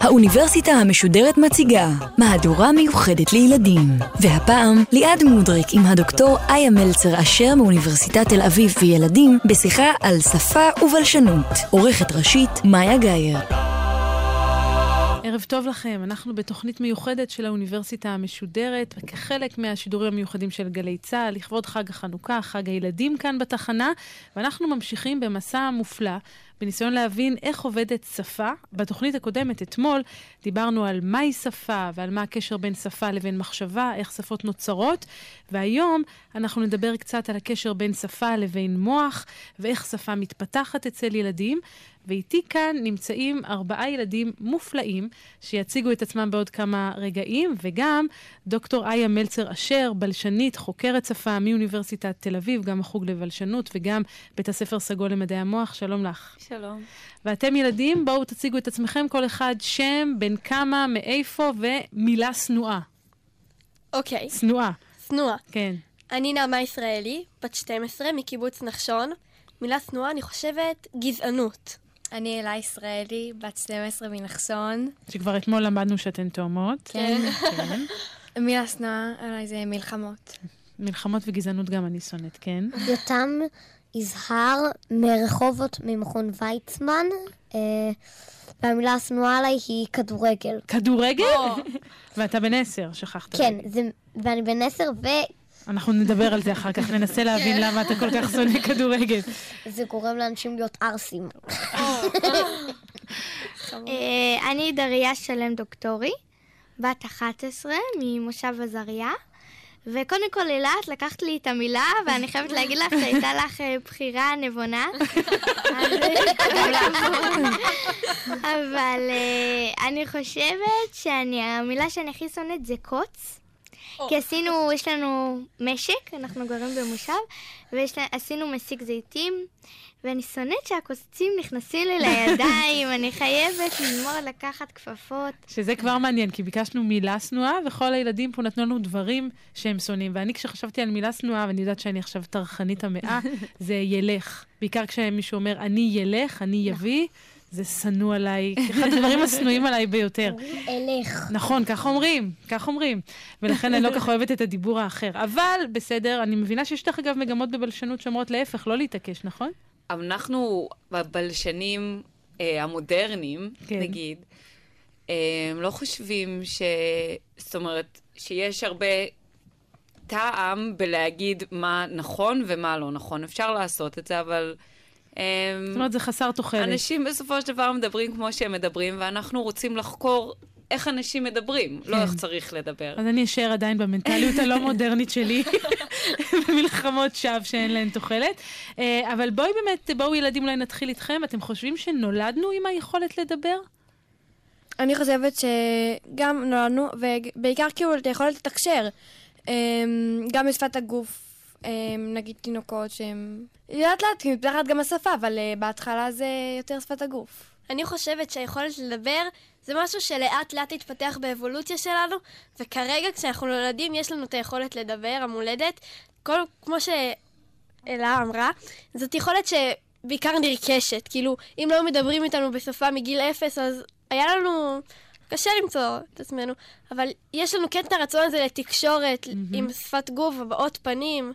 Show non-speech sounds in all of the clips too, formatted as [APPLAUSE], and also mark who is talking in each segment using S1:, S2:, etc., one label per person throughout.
S1: האוניברסיטה המשודרת מציגה מהדורה מיוחדת לילדים. והפעם ליעד מודריק עם הדוקטור איה מלצר אשר מאוניברסיטת תל אביב וילדים בשיחה על שפה ובלשנות. עורכת ראשית מאיה גאייר.
S2: טוב לכם, אנחנו בתוכנית מיוחדת של האוניברסיטה המשודרת, כחלק מהשידורים המיוחדים של גלי צה"ל, לכבוד חג החנוכה, חג הילדים כאן בתחנה, ואנחנו ממשיכים במסע מופלא בניסיון להבין איך עובדת שפה. בתוכנית הקודמת, אתמול, דיברנו על מהי שפה ועל מה הקשר בין שפה לבין מחשבה, איך שפות נוצרות, והיום אנחנו נדבר קצת על הקשר בין שפה לבין מוח, ואיך שפה מתפתחת אצל ילדים. ואיתי כאן נמצאים ארבעה ילדים מופלאים שיציגו את עצמם בעוד כמה רגעים, וגם דוקטור איה מלצר אשר, בלשנית, חוקרת שפה מאוניברסיטת תל אביב, גם החוג לבלשנות וגם בית הספר סגול למדעי המוח. שלום לך.
S3: שלום.
S2: ואתם ילדים, בואו תציגו את עצמכם, כל אחד שם, בן כמה, מאיפה ומילה שנואה.
S3: אוקיי.
S2: שנואה.
S3: שנואה.
S2: כן.
S3: אני נעמה ישראלי, בת 12, מקיבוץ נחשון. מילה שנואה, אני חושבת, גזענות.
S4: אני אלה ישראלי, בת 12 מנחסון.
S2: שכבר אתמול למדנו שאתן תאומות.
S4: כן.
S2: כן.
S4: מילה שנואה עליי זה מלחמות.
S2: מלחמות וגזענות גם אני שונאת, כן.
S5: יותם יזהר מרחובות ממכון ויצמן, אה, והמילה השנואה עליי היא כדורגל.
S2: כדורגל? [LAUGHS] ואתה בן עשר, שכחת.
S5: כן, זה, ואני בן עשר,
S2: אנחנו נדבר על זה אחר כך, ננסה להבין למה אתה כל כך שונא כדורגל.
S5: וזה גורם לאנשים להיות ערסים. [LAUGHS]
S6: אה, אני דריה שלם דוקטורי, בת 11 ממושב עזריה. וקודם כל, אילת, לקחת לי את המילה, ואני חייבת להגיד לך שהייתה לך אה, בחירה נבונה. [LAUGHS] אבל אה, אני חושבת שהמילה שאני הכי שונאת זה קוץ. כי עשינו, יש לנו משק, אנחנו גרים במושב, ועשינו מסיק זיתים, ואני שונאת שהקוצצים נכנסים לי לידיים, אני חייבת ללמוד לקחת כפפות.
S2: שזה כבר מעניין, כי ביקשנו מילה שנואה, וכל הילדים פה נתנו לנו דברים שהם שונאים. ואני, כשחשבתי על מילה שנואה, ואני יודעת שאני עכשיו טרחנית המאה, [LAUGHS] זה ילך. בעיקר כשמישהו אומר, אני ילך, אני יביא. זה שנוא עליי, אחד הדברים השנואים עליי ביותר.
S5: אלך.
S2: נכון, כך אומרים, כך אומרים. ולכן אני לא כך אוהבת את הדיבור האחר. אבל בסדר, אני מבינה שיש דרך אגב מגמות בבלשנות שאומרות להפך, לא להתעקש, נכון?
S7: אנחנו, בבלשנים אה, המודרניים, כן. נגיד, אה, לא חושבים ש... זאת אומרת, שיש הרבה טעם בלהגיד מה נכון ומה לא נכון. אפשר לעשות את זה, אבל...
S2: זאת אומרת, זה חסר תוחלת.
S7: אנשים בסופו של דבר מדברים כמו שהם מדברים, ואנחנו רוצים לחקור איך אנשים מדברים, לא איך צריך לדבר.
S2: אז אני אשאר עדיין במנטליות הלא [LAUGHS] מודרנית שלי, [LAUGHS] במלחמות שווא שאין להן תוחלת. אבל בואי באמת, בואו ילדים, אולי נתחיל איתכם. אתם חושבים שנולדנו עם היכולת לדבר?
S4: אני חושבת שגם נולדנו, ובעיקר כאילו את היכולת לתקשר. גם בשפת הגוף נגיד תינוקות שהם... לאט לאט כי מתפתחת גם השפה, אבל uh, בהתחלה זה יותר שפת הגוף.
S3: אני חושבת שהיכולת לדבר זה משהו שלאט לאט התפתח באבולוציה שלנו, וכרגע כשאנחנו נולדים יש לנו את היכולת לדבר, המולדת. כל, כמו שאלה אמרה, זאת יכולת שבעיקר נרכשת. כאילו, אם לא מדברים איתנו בשפה מגיל אפס, אז היה לנו... קשה למצוא את עצמנו, אבל יש לנו כן את הרצון הזה לתקשורת mm-hmm. עם שפת גוף ובעות פנים.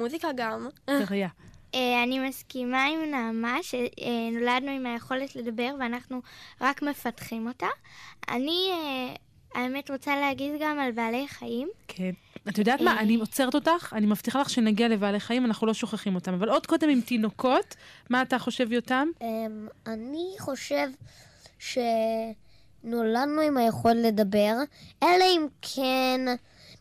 S3: מוזיקה גם.
S2: תריה.
S6: אה, אני מסכימה עם נעמה שנולדנו עם היכולת לדבר ואנחנו רק מפתחים אותה. אני, אה, האמת, רוצה להגיד גם על בעלי חיים.
S2: כן. את יודעת מה? אני עוצרת אותך, אני מבטיחה לך שנגיע לבעלי חיים, אנחנו לא שוכחים אותם. אבל עוד קודם עם תינוקות, מה אתה חושב, יותם?
S5: אמ, אני חושב שנולדנו עם היכולת לדבר, אלא אם כן...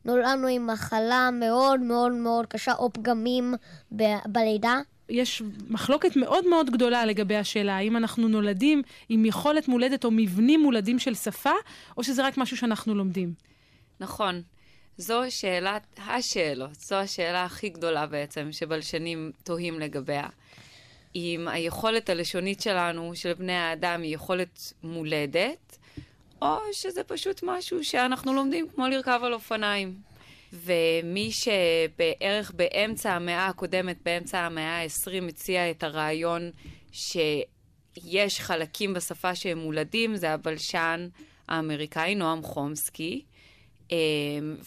S5: נולדנו עם מחלה מאוד מאוד מאוד קשה, או פגמים ב- בלידה.
S2: יש מחלוקת מאוד מאוד גדולה לגבי השאלה, האם אנחנו נולדים עם יכולת מולדת או מבנים מולדים של שפה, או שזה רק משהו שאנחנו לומדים.
S7: נכון. זו שאלת השאלות, זו השאלה הכי גדולה בעצם, שבלשנים תוהים לגביה. אם היכולת הלשונית שלנו, של בני האדם, היא יכולת מולדת, או שזה פשוט משהו שאנחנו לומדים כמו לרכב על אופניים. ומי שבערך באמצע המאה הקודמת, באמצע המאה ה-20, הציע את הרעיון שיש חלקים בשפה שהם מולדים, זה הבלשן האמריקאי נועם חומסקי, אה,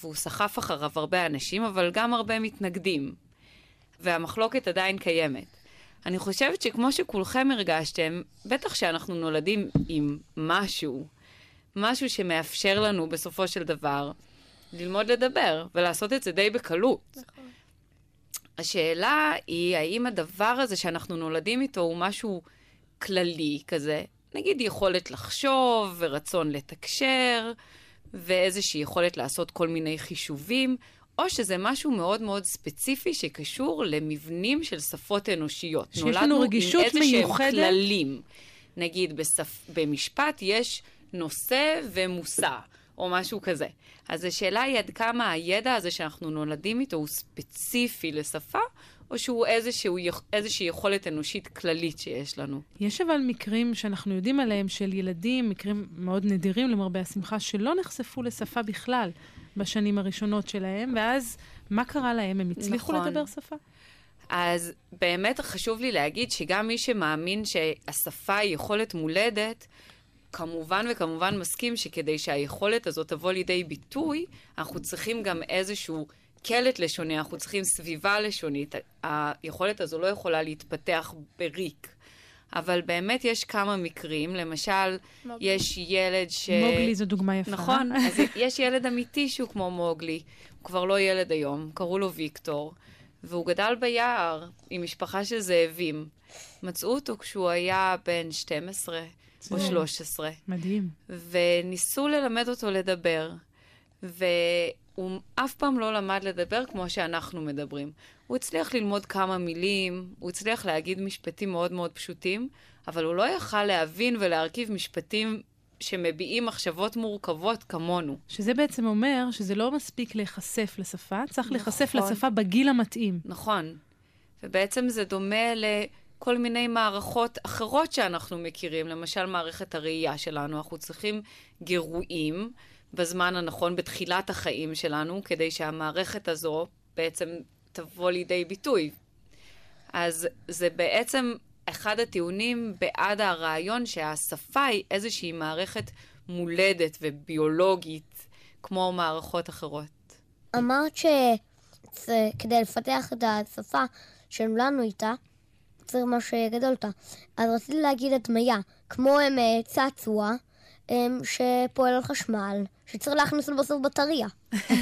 S7: והוא סחף אחריו הרבה אנשים, אבל גם הרבה מתנגדים. והמחלוקת עדיין קיימת. אני חושבת שכמו שכולכם הרגשתם, בטח שאנחנו נולדים עם משהו, משהו שמאפשר לנו בסופו של דבר ללמוד לדבר ולעשות את זה די בקלות. נכון. השאלה היא, האם הדבר הזה שאנחנו נולדים איתו הוא משהו כללי כזה, נגיד יכולת לחשוב ורצון לתקשר ואיזושהי יכולת לעשות כל מיני חישובים, או שזה משהו מאוד מאוד ספציפי שקשור למבנים של שפות אנושיות.
S2: שיש לנו רגישות מיוחדת. נולדנו עם איזה שהם
S7: כללים. נגיד בשפ... במשפט יש נושא ומושא, או משהו כזה. אז השאלה היא עד כמה הידע הזה שאנחנו נולדים איתו הוא ספציפי לשפה, או שהוא איזשהו, איזושהי יכולת אנושית כללית שיש לנו.
S2: יש אבל מקרים שאנחנו יודעים עליהם של ילדים, מקרים מאוד נדירים למרבה השמחה, שלא נחשפו לשפה בכלל בשנים הראשונות שלהם, ואז מה קרה להם? הם הצליחו נכון. לדבר שפה?
S7: אז באמת חשוב לי להגיד שגם מי שמאמין שהשפה היא יכולת מולדת, כמובן וכמובן מסכים שכדי שהיכולת הזאת תבוא לידי ביטוי, אנחנו צריכים גם איזשהו קלט לשוני, אנחנו צריכים סביבה לשונית. היכולת הזו לא יכולה להתפתח בריק. אבל באמת יש כמה מקרים, למשל, מוגלי. יש ילד ש...
S2: מוגלי זו דוגמה יפה.
S7: נכון, אז יש ילד אמיתי שהוא כמו מוגלי, הוא כבר לא ילד היום, קראו לו ויקטור, והוא גדל ביער עם משפחה של זאבים. מצאו אותו כשהוא היה בן 12 או 13.
S2: מדהים.
S7: וניסו ללמד אותו לדבר, והוא אף פעם לא למד לדבר כמו שאנחנו מדברים. הוא הצליח ללמוד כמה מילים, הוא הצליח להגיד משפטים מאוד מאוד פשוטים, אבל הוא לא יכל להבין ולהרכיב משפטים שמביעים מחשבות מורכבות כמונו.
S2: שזה בעצם אומר שזה לא מספיק להיחשף לשפה, צריך נכון. להיחשף לשפה בגיל המתאים.
S7: נכון. ובעצם זה דומה ל... כל מיני מערכות אחרות שאנחנו מכירים, למשל מערכת הראייה שלנו. אנחנו צריכים גירויים בזמן הנכון, בתחילת החיים שלנו, כדי שהמערכת הזו בעצם תבוא לידי ביטוי. אז זה בעצם אחד הטיעונים בעד הרעיון שהשפה היא איזושהי מערכת מולדת וביולוגית, כמו מערכות אחרות.
S5: אמרת שכדי לפתח את השפה שלנו איתה, צריך משהו שיגדל אותה. אז רציתי להגיד הדמיה, כמו הם אה, צעצוע, שפועל על חשמל, שצריך להכניס לו בסוף בטריה.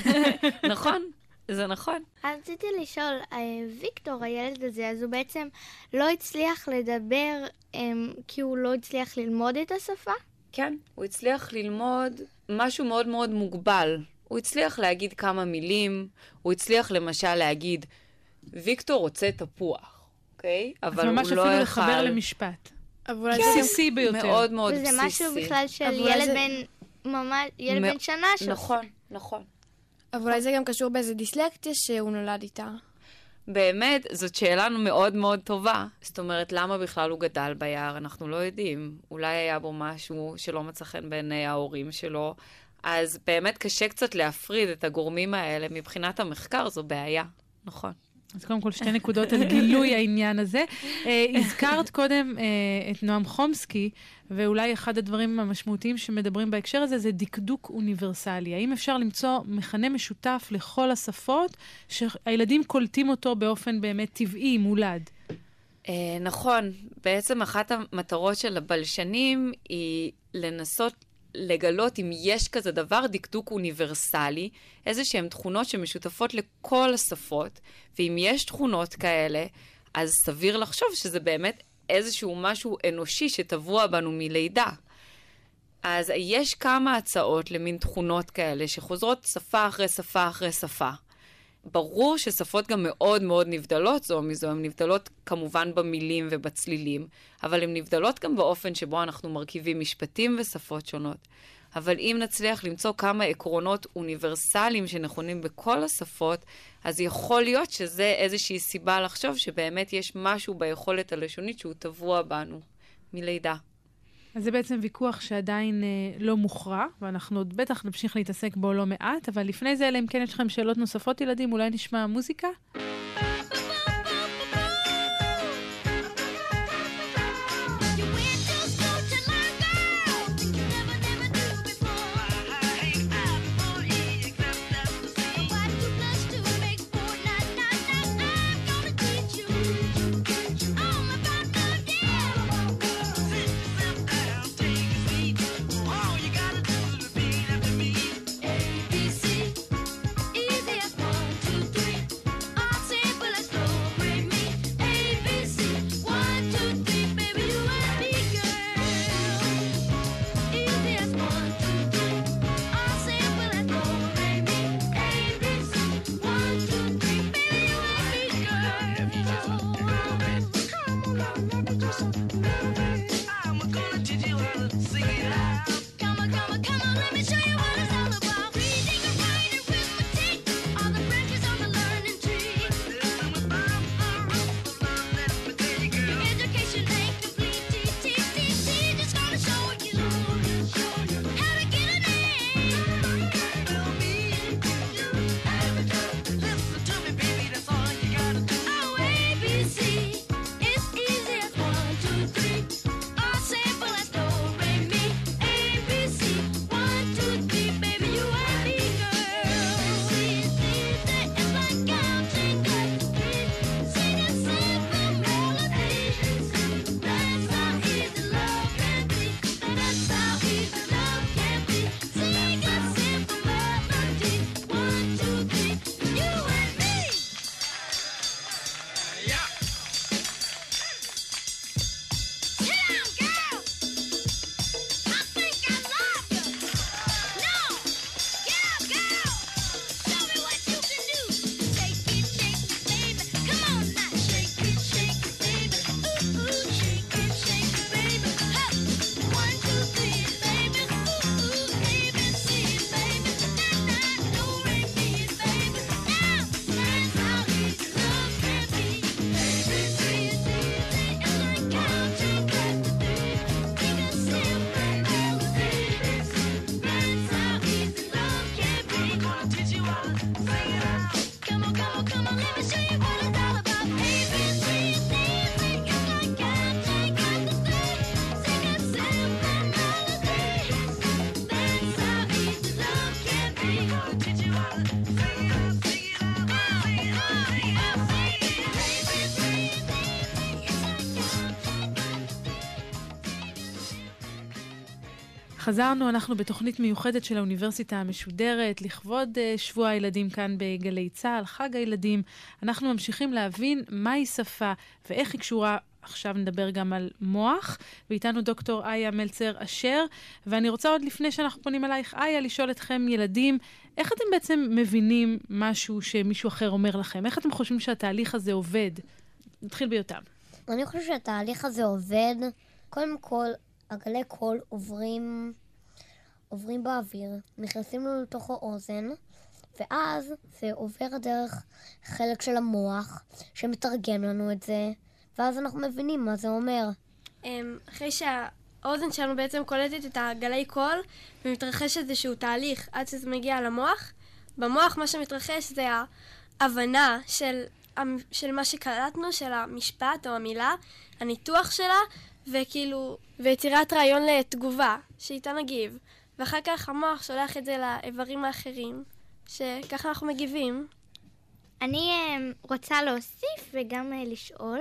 S5: [LAUGHS]
S7: נכון. זה נכון.
S6: רציתי לשאול, אה, ויקטור, הילד הזה, אז הוא בעצם לא הצליח לדבר הם, כי הוא לא הצליח ללמוד את השפה?
S7: כן, הוא הצליח ללמוד משהו מאוד מאוד מוגבל. הוא הצליח להגיד כמה מילים, הוא הצליח למשל להגיד, ויקטור רוצה תפוח. אוקיי?
S2: אבל הוא לא יכל... ממש אפילו לחבר למשפט. אבל כן, בסיסי ביותר.
S7: מאוד מאוד בסיסי.
S6: וזה משהו בכלל של ילד זה... בן... ממש, ילד בן שנה
S7: שעושה. נכון, נכון.
S4: אבל אולי זה גם קשור באיזה דיסלקטיה שהוא נולד איתה.
S7: באמת, זאת שאלה מאוד מאוד טובה. זאת אומרת, למה בכלל הוא גדל ביער? אנחנו לא יודעים. אולי היה בו משהו שלא מצא חן בעיני ההורים שלו. אז באמת קשה קצת להפריד את הגורמים האלה. מבחינת המחקר זו בעיה, נכון.
S2: אז קודם כל שתי [LAUGHS] נקודות על גילוי העניין הזה. Uh, הזכרת קודם uh, את נועם חומסקי, ואולי אחד הדברים המשמעותיים שמדברים בהקשר הזה זה דקדוק אוניברסלי. האם אפשר למצוא מכנה משותף לכל השפות, שהילדים קולטים אותו באופן באמת טבעי, מולד?
S7: Uh, נכון. בעצם אחת המטרות של הבלשנים היא לנסות לגלות אם יש כזה דבר, דקדוק אוניברסלי, איזה שהן תכונות שמשותפות לכל השפות, ואם יש תכונות כאלה, אז סביר לחשוב שזה באמת איזשהו משהו אנושי שטבוע בנו מלידה. אז יש כמה הצעות למין תכונות כאלה שחוזרות שפה אחרי שפה אחרי שפה. ברור ששפות גם מאוד מאוד נבדלות זו מזו, הן נבדלות כמובן במילים ובצלילים, אבל הן נבדלות גם באופן שבו אנחנו מרכיבים משפטים ושפות שונות. אבל אם נצליח למצוא כמה עקרונות אוניברסליים שנכונים בכל השפות, אז יכול להיות שזה איזושהי סיבה לחשוב שבאמת יש משהו ביכולת הלשונית שהוא טבוע בנו מלידה.
S8: אז זה בעצם ויכוח שעדיין אה, לא מוכרע, ואנחנו עוד בטח נמשיך להתעסק בו לא מעט, אבל לפני זה, אלא אם כן יש לכם שאלות נוספות, ילדים, אולי נשמע מוזיקה? חזרנו, אנחנו בתוכנית מיוחדת של האוניברסיטה המשודרת, לכבוד uh, שבוע הילדים כאן בגלי צה"ל, חג הילדים. אנחנו ממשיכים להבין מהי שפה ואיך היא קשורה עכשיו נדבר גם על מוח, ואיתנו דוקטור איה מלצר אשר, ואני רוצה עוד לפני שאנחנו פונים אלייך, איה, לשאול אתכם, ילדים, איך אתם בעצם מבינים משהו שמישהו אחר אומר לכם? איך אתם חושבים שהתהליך הזה עובד? נתחיל ביותם.
S5: אני חושב שהתהליך הזה עובד, קודם כל, הגלי קול עוברים, עוברים באוויר, נכנסים לנו לתוך האוזן, ואז זה עובר דרך חלק של המוח, שמתרגם לנו את זה, ואז אנחנו מבינים מה זה אומר.
S3: אמ, אחרי שהאוזן שלנו בעצם קולטת את הגלי קול, ומתרחש איזשהו תהליך עד שזה מגיע למוח, במוח מה שמתרחש זה ההבנה של, של מה שקלטנו, של המשפט או המילה, הניתוח שלה, וכאילו, ויצירת רעיון לתגובה, שאיתה נגיב. ואחר כך המוח שולח את זה לאיברים האחרים, שככה אנחנו מגיבים.
S6: אני uh, רוצה להוסיף וגם uh, לשאול.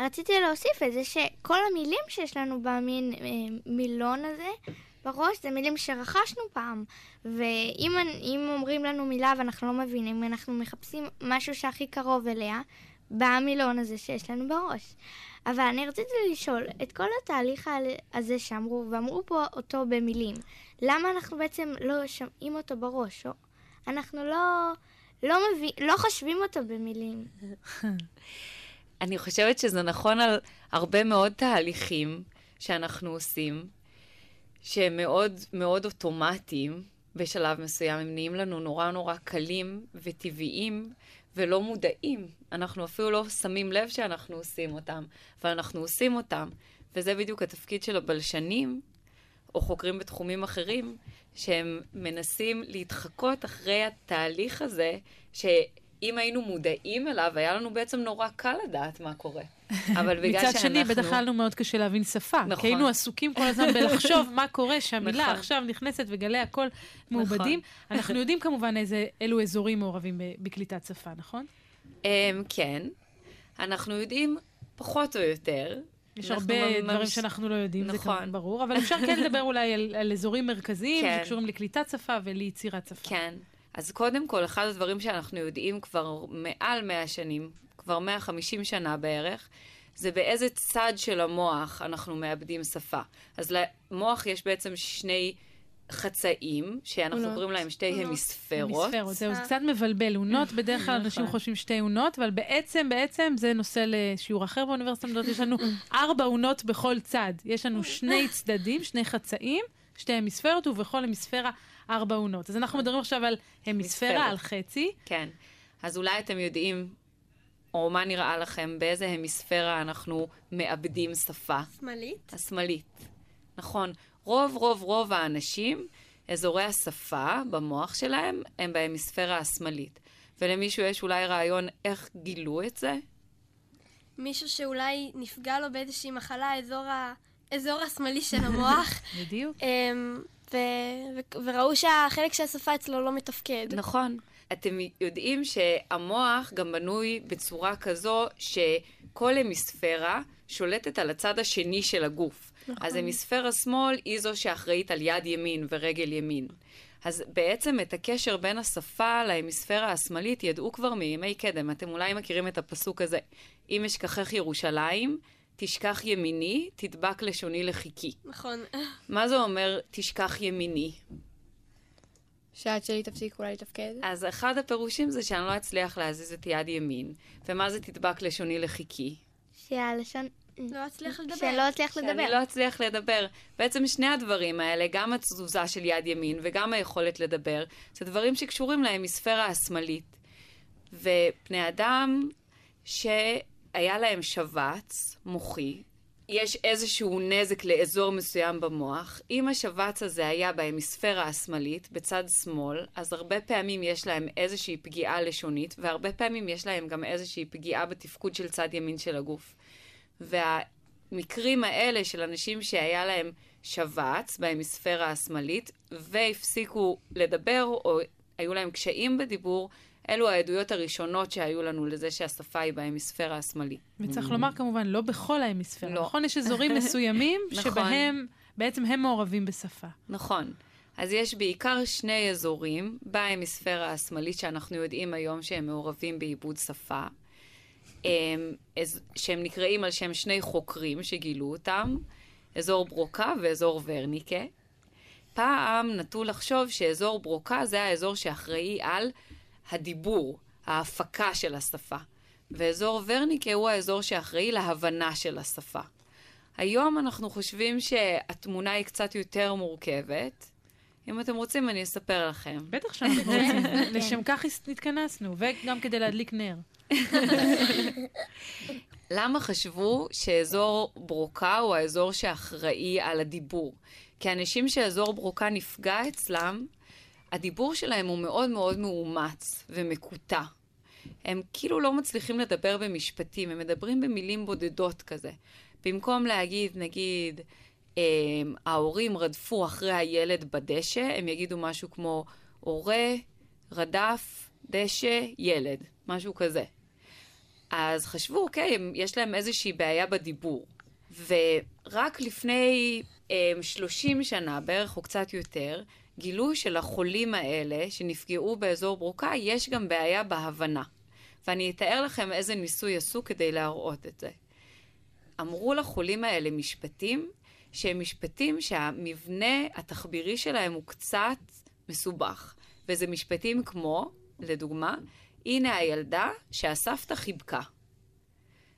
S6: רציתי להוסיף את זה שכל המילים שיש לנו במין uh, מילון הזה בראש זה מילים שרכשנו פעם. ואם אומרים לנו מילה ואנחנו לא מבינים, אנחנו מחפשים משהו שהכי קרוב אליה במילון הזה שיש לנו בראש. אבל אני רציתי לשאול, את כל התהליך הזה שאמרו, ואמרו פה אותו במילים, למה אנחנו בעצם לא שומעים אותו בראש? או אנחנו לא, לא, מביא, לא חושבים אותו במילים. [LAUGHS]
S7: אני חושבת שזה נכון על הרבה מאוד תהליכים שאנחנו עושים, שהם מאוד מאוד אוטומטיים בשלב מסוים, הם נהיים לנו נורא נורא קלים וטבעיים, ולא מודעים. אנחנו אפילו לא שמים לב שאנחנו עושים אותם, אבל אנחנו עושים אותם. וזה בדיוק התפקיד של הבלשנים, או חוקרים בתחומים אחרים, שהם מנסים להתחקות אחרי התהליך הזה, שאם היינו מודעים אליו, היה לנו בעצם נורא קל לדעת מה קורה. [LAUGHS] אבל בגלל
S2: מצד
S7: שאנחנו...
S2: שני, בטח היה לנו מאוד קשה להבין שפה.
S7: נכון.
S2: כי היינו עסוקים כל הזמן בלחשוב מה קורה, שהמילה
S7: נכון.
S2: עכשיו נכנסת וגלי הקול מעובדים. [LAUGHS] אנחנו יודעים כמובן איזה, אילו אזורים מעורבים בקליטת שפה, נכון?
S7: Um, כן. אנחנו יודעים פחות או יותר.
S2: יש הרבה
S7: ממש-
S2: דברים שאנחנו לא יודעים, זה
S7: נכון.
S2: כמובן ברור, אבל אפשר כן לדבר אולי על, על אזורים מרכזיים
S7: כן.
S2: שקשורים לקליטת שפה וליצירת שפה.
S7: כן. אז קודם כל, אחד הדברים שאנחנו יודעים כבר מעל 100 שנים, כבר 150 שנה בערך, זה באיזה צד של המוח אנחנו מאבדים שפה. אז למוח יש בעצם שני חצאים, שאנחנו
S4: אונות.
S7: קוראים להם שתי
S3: אונות.
S7: המיספרות.
S2: המיספרות, זהו, זה קצת מבלבל. אונות, בדרך כלל אנשים
S7: נכון.
S2: חושבים שתי אונות, אבל בעצם, בעצם זה נושא לשיעור אחר באוניברסיטה המדעות. יש לנו [LAUGHS] ארבע אונות בכל צד. יש לנו שני צדדים, שני חצאים, שתי המיספרות, ובכל המיספרה ארבע אונות. אז אנחנו מדברים עכשיו על המיספרה,
S7: מיספרת.
S2: על חצי.
S7: כן. אז אולי אתם יודעים, או מה נראה לכם, באיזה המיספרה אנחנו מאבדים שפה.
S3: שמאלית?
S7: השמאלית. נכון. רוב רוב רוב האנשים, אזורי השפה במוח שלהם הם בהמיספירה השמאלית. ולמישהו יש אולי רעיון איך גילו את זה?
S3: מישהו שאולי נפגע לו באיזושהי מחלה, האזור, ה... אזור השמאלי של המוח, [LAUGHS]
S2: בדיוק.
S3: ו... ו... וראו שהחלק של השפה אצלו לא מתפקד.
S7: נכון. אתם יודעים שהמוח גם בנוי בצורה כזו שכל המיספירה שולטת על הצד השני של הגוף. נכון. אז המיספירה שמאל היא זו שאחראית על יד ימין ורגל ימין. אז בעצם את הקשר בין השפה להמיספירה השמאלית ידעו כבר מימי קדם. אתם אולי מכירים את הפסוק הזה. אם אשכחך ירושלים, תשכח ימיני, תדבק לשוני לחיקי.
S3: נכון.
S7: מה זה אומר תשכח ימיני?
S4: שהיד שלי תפסיק אולי לתפקד.
S7: אז אחד הפירושים זה שאני לא אצליח להזיז את יד ימין. ומה זה תדבק לשוני לחיקי?
S6: שהלשון...
S3: לא אצליח לדבר.
S6: שלא אצליח לדבר.
S7: שאני לא אצליח לדבר. בעצם שני הדברים האלה, גם התזוזה של יד ימין וגם היכולת לדבר, זה דברים שקשורים להמיספירה השמאלית. ובני אדם שהיה להם שבץ מוחי, יש איזשהו נזק לאזור מסוים במוח. אם השבץ הזה היה בהמיספירה השמאלית, בצד שמאל, אז הרבה פעמים יש להם איזושהי פגיעה לשונית, והרבה פעמים יש להם גם איזושהי פגיעה בתפקוד של צד ימין של הגוף. והמקרים האלה של אנשים שהיה להם שבץ בהמיספירה השמאלית, והפסיקו לדבר, או היו להם קשיים בדיבור, אלו העדויות הראשונות שהיו לנו לזה שהשפה היא בהמיספירה השמאלית.
S2: וצריך לומר כמובן, לא בכל ההמיספירה.
S7: לא.
S2: נכון? יש אזורים [LAUGHS] מסוימים
S7: נכון.
S2: שבהם בעצם הם מעורבים בשפה.
S7: נכון. אז יש בעיקר שני אזורים בהמיספירה השמאלית שאנחנו יודעים היום שהם מעורבים בעיבוד שפה, הם, אז- שהם נקראים על שם שני חוקרים שגילו אותם, אזור ברוקה ואזור ורניקה. פעם נטו לחשוב שאזור ברוקה זה האזור שאחראי על הדיבור, ההפקה של השפה, ואזור ורניקה הוא האזור שאחראי להבנה של השפה. היום אנחנו חושבים שהתמונה היא קצת יותר מורכבת. אם אתם רוצים, אני אספר לכם.
S2: בטח שאנחנו [LAUGHS] רוצים. לשם כך התכנסנו, וגם כדי להדליק נר. [LAUGHS]
S7: למה חשבו שאזור ברוקה הוא האזור שאחראי על הדיבור? כי אנשים שאזור ברוקה נפגע אצלם, הדיבור שלהם הוא מאוד מאוד מאומץ ומקוטע. הם כאילו לא מצליחים לדבר במשפטים, הם מדברים במילים בודדות כזה. במקום להגיד, נגיד, אה, ההורים רדפו אחרי הילד בדשא, הם יגידו משהו כמו הורה, רדף, דשא, ילד, משהו כזה. אז חשבו, אוקיי, הם- יש להם איזושהי בעיה בדיבור. ורק לפני אה, 30 שנה, בערך או קצת יותר, גילו שלחולים האלה שנפגעו באזור ברוקה, יש גם בעיה בהבנה. ואני אתאר לכם איזה ניסוי עשו כדי להראות את זה. אמרו לחולים האלה משפטים שהם משפטים שהמבנה התחבירי שלהם הוא קצת מסובך. וזה משפטים כמו, לדוגמה, הנה הילדה שהסבתא חיבקה.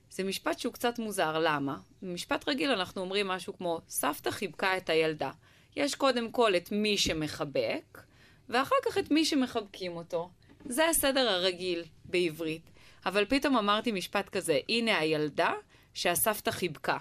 S7: זה משפט שהוא קצת מוזר, למה? במשפט רגיל אנחנו אומרים משהו כמו, סבתא חיבקה את הילדה. יש קודם כל את מי שמחבק, ואחר כך את מי שמחבקים אותו. זה הסדר הרגיל בעברית. אבל פתאום אמרתי משפט כזה, הנה הילדה שהסבתא חיבקה.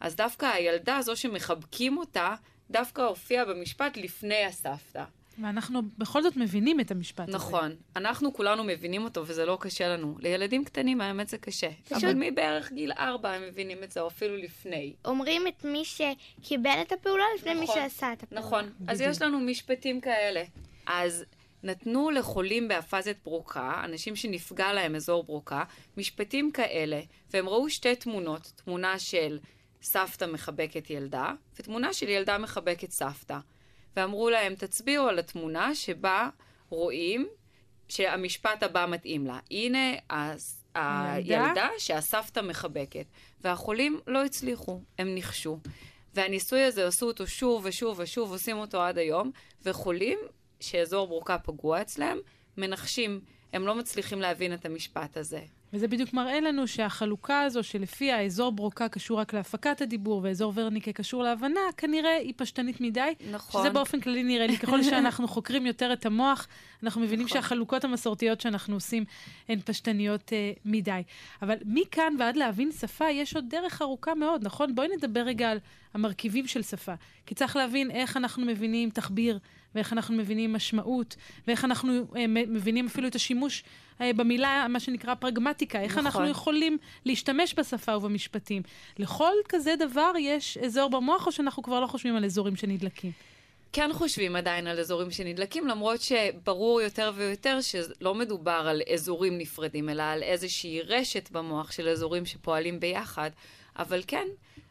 S7: אז דווקא הילדה, זו שמחבקים אותה, דווקא הופיעה במשפט לפני הסבתא.
S2: ואנחנו בכל זאת מבינים את המשפט הזה.
S7: נכון. אנחנו כולנו מבינים אותו, וזה לא קשה לנו. לילדים קטנים, האמת זה קשה. פשוט... אבל מבערך גיל ארבע הם מבינים את זה, או אפילו לפני.
S6: אומרים את מי שקיבל את הפעולה לפני
S7: נכון,
S6: מי שעשה את הפעולה.
S7: נכון. בדיוק. אז יש לנו משפטים כאלה. אז נתנו לחולים באפזית ברוקה, אנשים שנפגע להם אזור ברוקה, משפטים כאלה, והם ראו שתי תמונות, תמונה של סבתא מחבקת ילדה, ותמונה של ילדה מחבקת סבתא. ואמרו להם, תצביעו על התמונה שבה רואים שהמשפט הבא מתאים לה. הנה הס... הילדה שהסבתא מחבקת. והחולים לא הצליחו, הם נכשו. והניסוי הזה עשו אותו שוב ושוב ושוב, עושים אותו עד היום, וחולים שאזור ברוקה פגוע אצלם, מנחשים, הם לא מצליחים להבין את המשפט הזה.
S2: וזה בדיוק מראה לנו שהחלוקה הזו, שלפיה האזור ברוקה קשור רק להפקת הדיבור ואזור ורניקה קשור להבנה, כנראה היא פשטנית מדי.
S7: נכון.
S2: שזה באופן כללי נראה לי, ככל שאנחנו [LAUGHS] חוקרים יותר את המוח, אנחנו מבינים נכון. שהחלוקות המסורתיות שאנחנו עושים הן פשטניות uh, מדי. אבל מכאן ועד להבין שפה, יש עוד דרך ארוכה מאוד, נכון? בואי נדבר רגע על המרכיבים של שפה. כי צריך להבין איך אנחנו מבינים תחביר. ואיך אנחנו מבינים משמעות, ואיך אנחנו אה, מבינים אפילו את השימוש במילה, מה שנקרא פרגמטיקה, איך נכון. אנחנו יכולים להשתמש בשפה ובמשפטים. לכל כזה דבר יש אזור במוח, או שאנחנו כבר לא חושבים על אזורים שנדלקים?
S7: כן חושבים עדיין על אזורים שנדלקים, למרות שברור יותר ויותר שלא מדובר על אזורים נפרדים, אלא על איזושהי רשת במוח של אזורים שפועלים ביחד. אבל כן,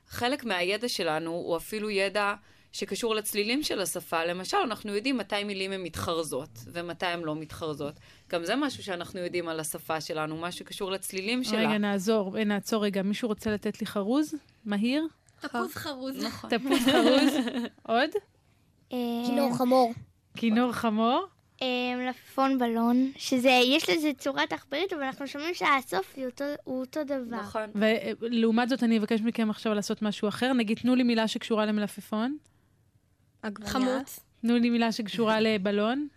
S7: חלק מהידע שלנו הוא אפילו ידע שקשור לצלילים של השפה. למשל, אנחנו יודעים מתי מילים הן מתחרזות ומתי הן לא מתחרזות. גם זה משהו שאנחנו יודעים על השפה שלנו, מה שקשור לצלילים שלה.
S2: רגע, נעזור, אה, נעצור רגע. מישהו רוצה לתת לי חרוז? מהיר?
S3: תפוז חרוז.
S7: נכון.
S2: תפוז חרוז. [LAUGHS] עוד?
S5: כינור חמור.
S2: כינור חמור?
S6: מלפפון בלון, שזה, יש לזה צורת עכברית, אבל אנחנו שומעים שהסוף הוא אותו, הוא אותו דבר.
S7: נכון.
S2: ולעומת זאת, אני אבקש מכם עכשיו לעשות משהו אחר. נגיד, תנו לי מילה שקשורה למלפפון.
S3: חמוץ.
S2: תנו לי מילה שקשורה לבלון.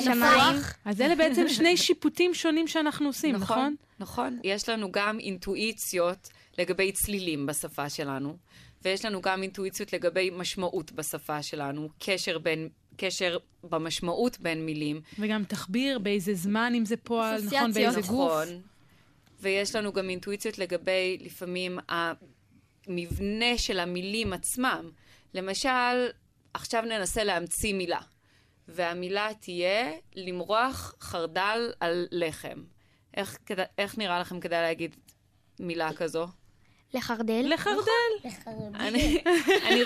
S6: שמיים.
S2: אז אלה בעצם שני שיפוטים שונים שאנחנו עושים, נכון?
S7: נכון. יש לנו גם אינטואיציות לגבי צלילים בשפה שלנו, ויש לנו גם אינטואיציות לגבי משמעות בשפה שלנו, קשר בין... קשר במשמעות בין מילים.
S2: וגם תחביר, באיזה זמן, אם זה פועל, נכון, באיזה
S7: נכון.
S2: גוף.
S7: ויש לנו גם אינטואיציות לגבי, לפעמים, המבנה של המילים עצמם. למשל, עכשיו ננסה להמציא מילה, והמילה תהיה למרוח חרדל על לחם. איך, איך נראה לכם כדאי להגיד מילה כזו?
S6: לחרדל.
S2: לחרדל.
S7: אני, אני,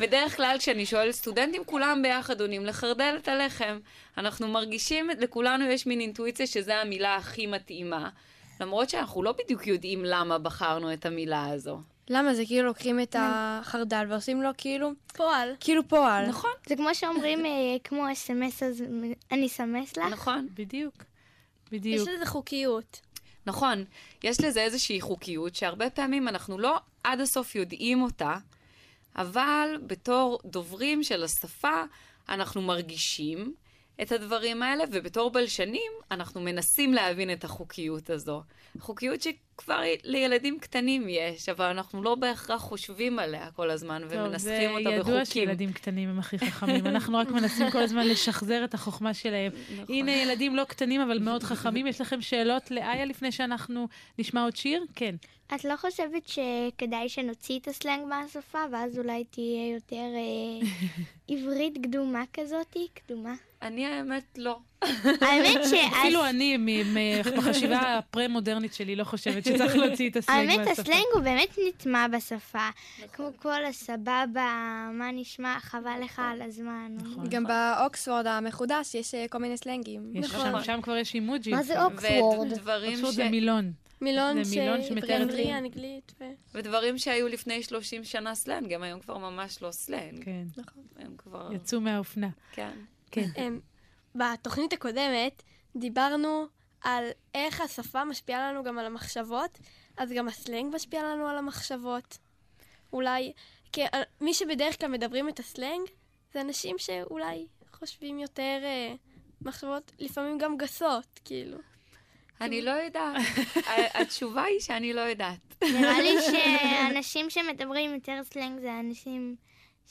S7: בדרך כלל כשאני שואלת סטודנטים, כולם ביחד עונים לחרדל את הלחם. אנחנו מרגישים, לכולנו יש מין אינטואיציה שזו המילה הכי מתאימה, למרות שאנחנו לא בדיוק יודעים למה בחרנו את המילה הזו.
S4: למה? זה כאילו לוקחים את החרדל ועושים לו כאילו...
S3: פועל.
S4: כאילו פועל.
S7: נכון.
S6: זה כמו שאומרים, אה, כמו אס.אם.אס, אז אני אסמס לך.
S7: נכון.
S2: בדיוק. בדיוק.
S3: יש לזה חוקיות.
S7: נכון, יש לזה איזושהי חוקיות שהרבה פעמים אנחנו לא עד הסוף יודעים אותה, אבל בתור דוברים של השפה אנחנו מרגישים את הדברים האלה, ובתור בלשנים אנחנו מנסים להבין את החוקיות הזו. חוקיות שכבר לילדים קטנים יש, אבל אנחנו לא בהכרח חושבים עליה כל הזמן ומנסחים אותה בחוקים.
S2: זה ידוע שילדים קטנים הם הכי חכמים. אנחנו רק מנסים כל הזמן לשחזר את החוכמה שלהם. נכון. הנה ילדים לא קטנים אבל מאוד חכמים. יש לכם שאלות לאיה לפני שאנחנו נשמע עוד שיר? כן.
S6: את לא חושבת שכדאי שנוציא את הסלנג מהשפה, ואז אולי תהיה יותר אה, עברית קדומה כזאתי? קדומה.
S7: אני האמת לא.
S6: האמת [LAUGHS] ש...
S2: אפילו אני, בחשיבה הפרה-מודרנית שלי, לא חושבת שצריך להוציא את הסלנג מהשפה.
S6: האמת, הסלנג הוא באמת נטמע בשפה. כמו כל הסבבה, מה נשמע, חבל לך על הזמן.
S4: נכון. גם באוקספורד המחודש יש כל מיני סלנגים.
S2: נכון. שם כבר יש אימוג'י.
S5: מה זה אוקספורד?
S2: אוקספורד זה מילון.
S3: מילון
S2: שמתאר את
S3: זה. אנגלית ו...
S7: ודברים שהיו לפני 30 שנה סלנג, הם היום כבר ממש לא סלנג.
S2: כן.
S3: נכון.
S7: הם כבר...
S2: יצאו מהאופנה.
S7: כן.
S2: כן.
S3: בתוכנית הקודמת דיברנו על איך השפה משפיעה לנו גם על המחשבות, אז גם הסלנג משפיע לנו על המחשבות. אולי, כי מי שבדרך כלל מדברים את הסלנג, זה אנשים שאולי חושבים יותר אה, מחשבות, לפעמים גם גסות, כאילו.
S7: אני לא יודעת. התשובה היא שאני לא יודעת.
S6: נראה לי שאנשים שמדברים יותר סלנג זה אנשים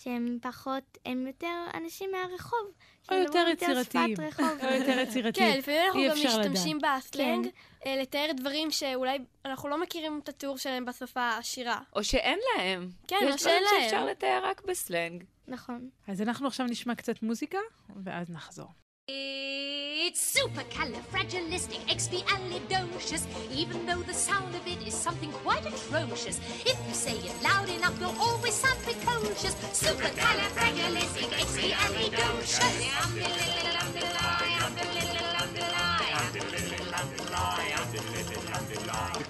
S6: שהם פחות, הם יותר אנשים מהרחוב.
S2: או יותר יצירתיים. או יותר [LAUGHS] יצירתיים.
S3: כן, לפעמים אנחנו גם משתמשים בסלנג כן. אה, לתאר דברים שאולי אנחנו לא מכירים את התיאור שלהם בשפה העשירה.
S7: או שאין להם.
S3: כן, או שאין
S7: להם. יש דברים שאפשר לתאר רק בסלנג.
S6: נכון.
S2: אז אנחנו עכשיו נשמע קצת מוזיקה, ואז נחזור.
S9: It's supercalifragilisticexpialidocious, even though the sound of it is something quite atrocious. If you say it loud enough, you'll always sound precocious. Supercalifragilisticexpialidocious.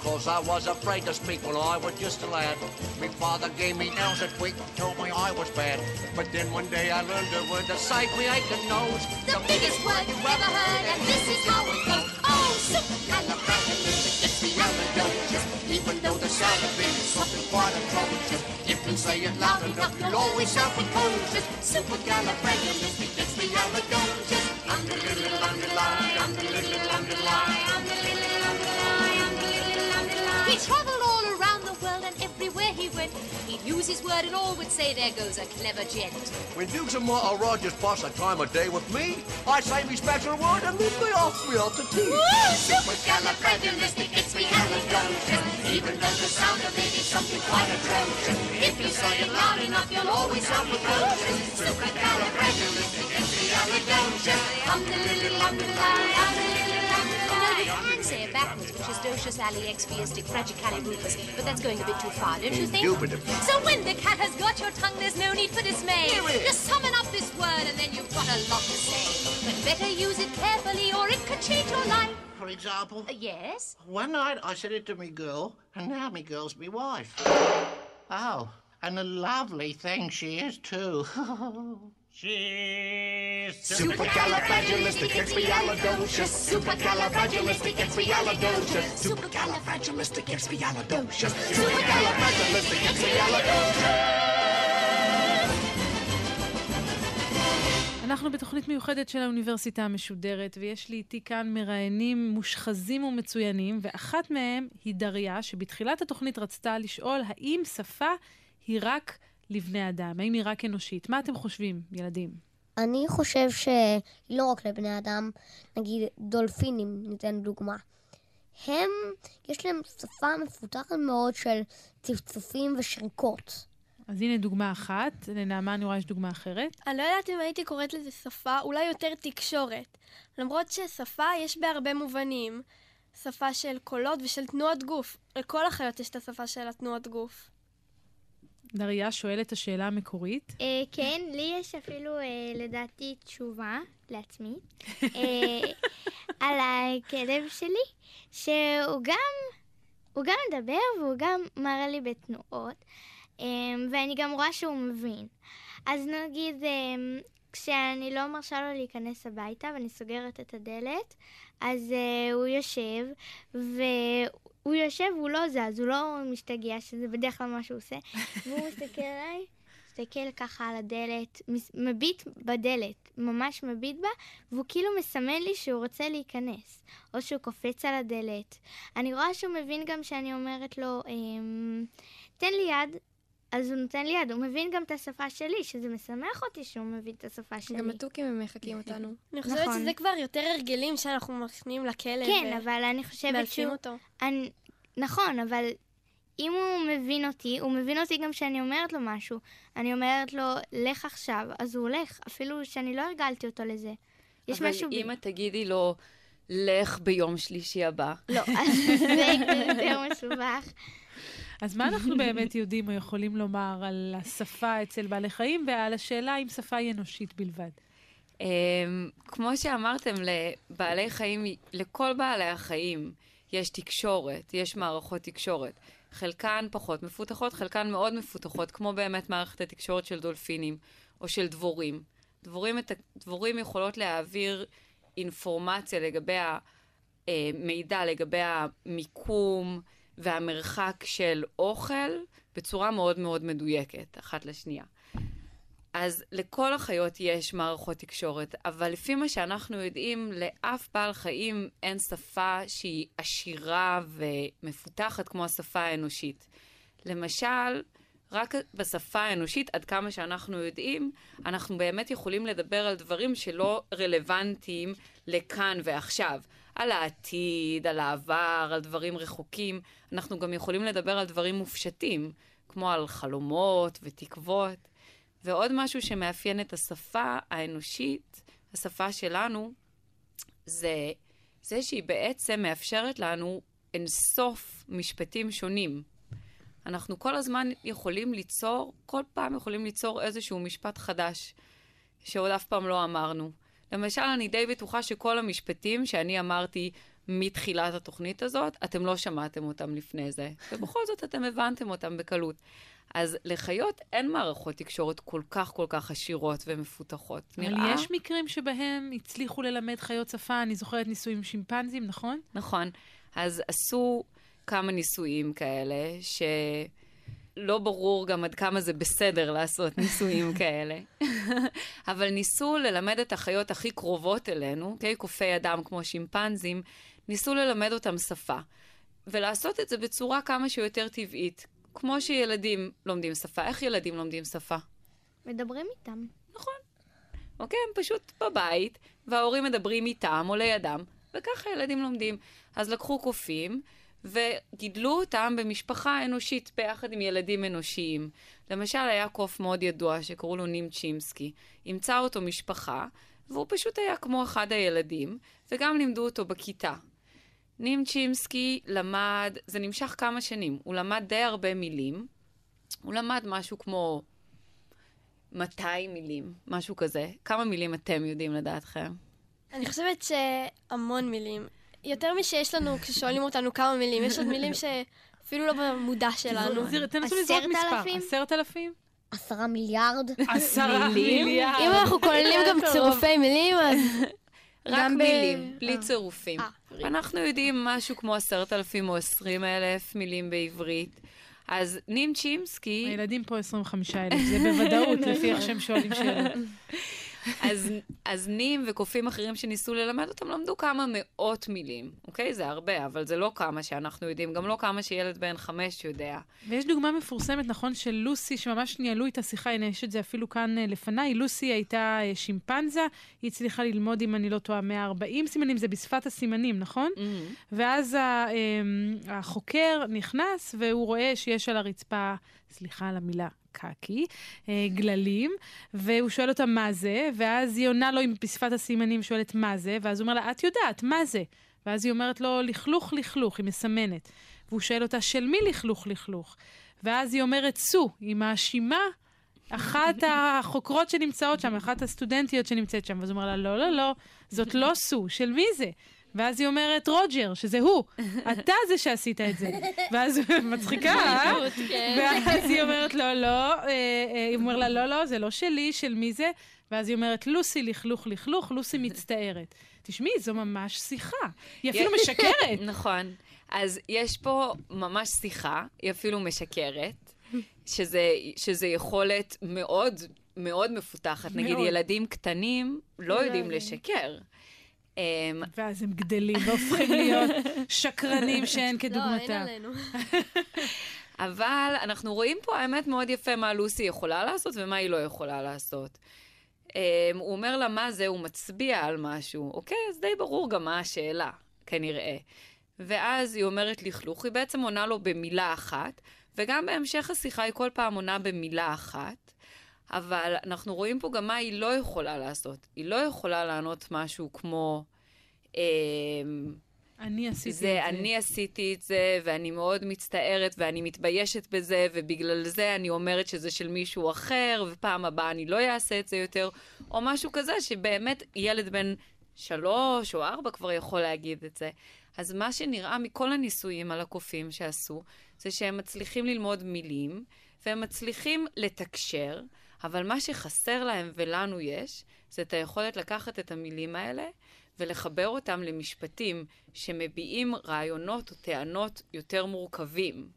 S10: Because I was afraid to speak when I was just a lad. My father gave me nails a tweak and told me I was bad. But then one day I learned a word to save me aching nose.
S9: The biggest word you've ever heard, and this is how it goes. Oh, supercalifragilisticexpialidocious. Even though the sound of it is something quite atrocious. If you say it loud enough, you'll always sound precocious. Supercalifragilisticexpialidocious. Under went, he'd use his word and all would say, there goes a clever gent.
S10: When Dukes and Martha Rogers pass a time of day with me, I say me special word and then they ask me to tea.
S9: Woo! Supercalifragilisticexpialidocious. Even though the sound of it is something quite atrocious. If you say it loud enough, you'll always have sound precocious. Supercalifragilisticexpialidocious. Um, the little, um, the lie, the little, the lie. You can say it backwards, which is docious, ali, expiistic, fragicalirufus, but that's going a bit too far, don't you think?
S10: Indubitably.
S9: So when the cat has got your tongue, there's no need for dismay. Just summon up this word and then you've got a lot to say. But better use it carefully or it could change your life.
S10: For example,
S9: Uh, yes?
S10: one night I said it to me girl, and now me girl's me wife. Oh, and a lovely thing she is too. [LAUGHS] She's
S9: supercalifragilisticexpialidocious. Supercalifragilisticexpialidocious.
S10: Supercalifragilisticexpialidocious.
S2: אנחנו בתוכנית מיוחדת של האוניברסיטה המשודרת, ויש לי איתי כאן מראיינים מושחזים ומצוינים, ואחת מהם היא דריה, שבתחילת התוכנית רצתה לשאול האם שפה היא רק לבני אדם, האם היא רק אנושית. מה אתם חושבים, ילדים?
S5: אני חושב שהיא לא רק לבני אדם, נגיד דולפינים, ניתן דוגמה. הם, יש להם שפה מפותחת מאוד של צפצופים ושריקות.
S2: אז הנה דוגמה אחת, לנעמה אני רואה יש דוגמה אחרת.
S3: אני לא יודעת אם הייתי קוראת לזה שפה, אולי יותר תקשורת. למרות ששפה יש בהרבה מובנים. שפה של קולות ושל תנועות גוף. לכל החיות יש את השפה של התנועות גוף.
S2: דריה שואלת את השאלה המקורית.
S6: אה, כן, לי יש אפילו אה, לדעתי תשובה לעצמי אה, [LAUGHS] על הכלב שלי, שהוא גם, הוא גם מדבר והוא גם מראה לי בתנועות, אה, ואני גם רואה שהוא מבין. אז נגיד, אה, כשאני לא מרשה לו להיכנס הביתה ואני סוגרת את הדלת, אז uh, הוא יושב, והוא יושב, הוא לא זז, הוא לא משתגע, שזה בדרך כלל מה שהוא עושה, [LAUGHS] והוא מסתכל עליי, מסתכל ככה על הדלת, מביט בדלת, ממש מביט בה, והוא כאילו מסמן לי שהוא רוצה להיכנס, או שהוא קופץ על הדלת. אני רואה שהוא מבין גם שאני אומרת לו, אמ, תן לי יד. אז הוא נותן לי יד, הוא מבין גם את השפה שלי, שזה משמח אותי שהוא מבין את השפה שלי.
S4: גם התוכים הם מחקים אותנו.
S3: אני חושבת
S6: נכון.
S3: שזה כבר יותר הרגלים שאנחנו מכניעים לכלב.
S6: כן, אבל אני חושבת
S3: מאלפים
S6: שהוא...
S3: אותו.
S6: אני... נכון, אבל אם הוא מבין אותי, הוא מבין אותי גם כשאני אומרת לו משהו. אני אומרת לו, לך עכשיו, אז הוא הולך, אפילו שאני לא הרגלתי אותו לזה. יש
S7: אבל
S6: משהו... ב-
S7: אם את תגידי לו, לך ביום שלישי הבא.
S6: לא, אז זה יותר מסובך.
S2: אז מה אנחנו באמת יודעים או יכולים לומר על השפה אצל בעלי חיים ועל השאלה אם שפה היא אנושית בלבד?
S7: אמ, כמו שאמרתם, לבעלי חיים, לכל בעלי החיים יש תקשורת, יש מערכות תקשורת. חלקן פחות מפותחות, חלקן מאוד מפותחות, כמו באמת מערכת התקשורת של דולפינים או של דבורים. דבורים, דבורים יכולות להעביר אינפורמציה לגבי המידע, לגבי המיקום והמרחק של אוכל בצורה מאוד מאוד מדויקת, אחת לשנייה. אז לכל החיות יש מערכות תקשורת, אבל לפי מה שאנחנו יודעים, לאף בעל חיים אין שפה שהיא עשירה ומפותחת כמו השפה האנושית. למשל, רק בשפה האנושית, עד כמה שאנחנו יודעים, אנחנו באמת יכולים לדבר על דברים שלא רלוונטיים לכאן ועכשיו. על העתיד, על העבר, על דברים רחוקים. אנחנו גם יכולים לדבר על דברים מופשטים, כמו על חלומות ותקוות. ועוד משהו שמאפיין את השפה האנושית, השפה שלנו, זה זה שהיא בעצם מאפשרת לנו אינסוף משפטים שונים. אנחנו כל הזמן יכולים ליצור, כל פעם יכולים ליצור איזשהו משפט חדש, שעוד אף פעם לא אמרנו. למשל, אני די בטוחה שכל המשפטים שאני אמרתי מתחילת התוכנית הזאת, אתם לא שמעתם אותם לפני זה, ובכל זאת אתם הבנתם אותם בקלות. אז לחיות אין מערכות תקשורת כל כך כל כך עשירות ומפותחות.
S2: אבל
S7: נראה...
S2: יש מקרים שבהם הצליחו ללמד חיות שפה, אני זוכרת ניסויים עם שימפנזים, נכון?
S7: נכון. אז עשו כמה ניסויים כאלה, שלא ברור גם עד כמה זה בסדר לעשות [LAUGHS] ניסויים כאלה. [LAUGHS] אבל ניסו ללמד את החיות הכי קרובות אלינו, okay? קופי אדם כמו שימפנזים, ניסו ללמד אותם שפה. ולעשות את זה בצורה כמה שיותר טבעית. כמו שילדים לומדים שפה. איך ילדים לומדים שפה?
S6: מדברים איתם.
S7: אוקיי? הם פשוט בבית, וההורים מדברים איתם או לידם, וככה ילדים לומדים. אז לקחו קופים וגידלו אותם במשפחה אנושית ביחד עם ילדים אנושיים. למשל, היה קוף מאוד ידוע שקראו לו נים צ'ימסקי. אימצה אותו משפחה, והוא פשוט היה כמו אחד הילדים, וגם לימדו אותו בכיתה. נים צ'ימסקי למד, זה נמשך כמה שנים, הוא למד די הרבה מילים. הוא למד משהו כמו 200 מילים, משהו כזה. כמה מילים אתם יודעים לדעתכם?
S3: אני חושבת שהמון מילים. יותר משיש לנו כששואלים אותנו כמה מילים, יש עוד מילים שאפילו לא במודע שלנו.
S2: תנסו לזרוק מספר. עשרת אלפים?
S5: עשרה מיליארד.
S2: עשרה מיליארד.
S3: אם אנחנו כוללים גם צירופי מילים, אז
S7: רק מילים, בלי צירופים.
S3: אה,
S7: אנחנו יודעים משהו כמו עשרת אלפים או עשרים אלף מילים בעברית. אז נים צ'ימסקי,
S2: הילדים פה 25 אלף, זה בוודאות, [LAUGHS] לפי איך שהם שואלים שאלות.
S7: אז, אז נים וקופים אחרים שניסו ללמד אותם למדו כמה מאות מילים, אוקיי? זה הרבה, אבל זה לא כמה שאנחנו יודעים, גם לא כמה שילד בן חמש יודע.
S2: ויש דוגמה מפורסמת, נכון, של לוסי, שממש ניהלו איתה שיחה, הנה, יש את זה אפילו כאן אה, לפניי. לוסי הייתה אה, שימפנזה, היא הצליחה ללמוד, אם אני לא טועה, 140 סימנים, זה בשפת הסימנים, נכון? ואז ה- אמ, החוקר נכנס, והוא רואה שיש על הרצפה, סליחה על המילה, קקי, אה, גללים, והוא שואל אותה מה זה, ואז היא עונה לו עם בשפת הסימנים, שואלת מה זה, ואז הוא אומר לה, את יודעת, מה זה? ואז היא אומרת לו, לכלוך, לכלוך, היא מסמנת. והוא שואל אותה, של מי לכלוך, לכלוך? ואז היא אומרת, סו, היא מאשימה אחת החוקרות שנמצאות שם, אחת הסטודנטיות שנמצאת שם. ואז הוא אומר לה, לא, לא, לא, זאת לא סו, של מי זה? ואז היא אומרת, רוג'ר, שזה הוא, [LAUGHS] אתה זה שעשית את זה. ואז [LAUGHS] מצחיקה, אה? ואז היא [LAUGHS] אומרת, לא, לא, אה, אה, היא אומרת לה, לא, לא, זה לא שלי, של מי זה? ואז היא אומרת, לוסי לכלוך לכלוך, לוסי מצטערת. תשמעי, זו ממש שיחה. היא אפילו משקרת.
S7: נכון. אז יש פה ממש שיחה, היא אפילו משקרת, שזה, שזה יכולת מאוד מאוד מפותחת. נגיד,
S2: מאוד.
S7: ילדים קטנים לא יודעים לשקר. אמ,
S2: ואז הם גדלים והופכים להיות [LAUGHS] שקרנים שאין
S3: לא, אין. עלינו. [LAUGHS]
S7: אבל אנחנו רואים פה האמת מאוד יפה מה לוסי יכולה לעשות ומה היא לא יכולה לעשות. Um, הוא אומר לה מה זה, הוא מצביע על משהו, אוקיי? אז די ברור גם מה השאלה, כנראה. ואז היא אומרת לכלוך, היא בעצם עונה לו במילה אחת, וגם בהמשך השיחה היא כל פעם עונה במילה אחת, אבל אנחנו רואים פה גם מה היא לא יכולה לעשות. היא לא יכולה לענות משהו כמו... Um,
S2: אני עשיתי את זה.
S7: זה, אני עשיתי את זה, ואני מאוד מצטערת, ואני מתביישת בזה, ובגלל זה אני אומרת שזה של מישהו אחר, ופעם הבאה אני לא אעשה את זה יותר, או משהו כזה, שבאמת ילד בן שלוש או ארבע כבר יכול להגיד את זה. אז מה שנראה מכל הניסויים על הקופים שעשו, זה שהם מצליחים ללמוד מילים, והם מצליחים לתקשר, אבל מה שחסר להם ולנו יש, זה את היכולת לקחת את המילים האלה ולחבר אותם למשפטים שמביעים רעיונות או טענות יותר מורכבים.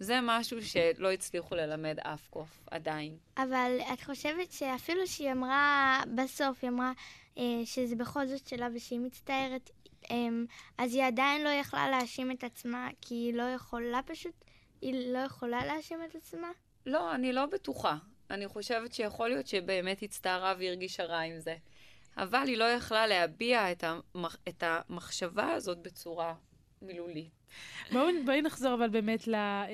S7: זה משהו שלא הצליחו ללמד אף קוף, עדיין.
S6: אבל את חושבת שאפילו שהיא אמרה, בסוף היא אמרה אה, שזה בכל זאת שלה ושהיא מצטערת, אה, אז היא עדיין לא יכלה להאשים את עצמה, כי היא לא יכולה פשוט, היא לא יכולה להאשים את עצמה?
S7: לא, אני לא בטוחה. אני חושבת שיכול להיות שבאמת הצטערה והרגישה רע עם זה. אבל היא לא יכלה להביע את, המח... את המחשבה הזאת בצורה מילולית.
S2: בואו בוא נחזור אבל באמת ל, אה,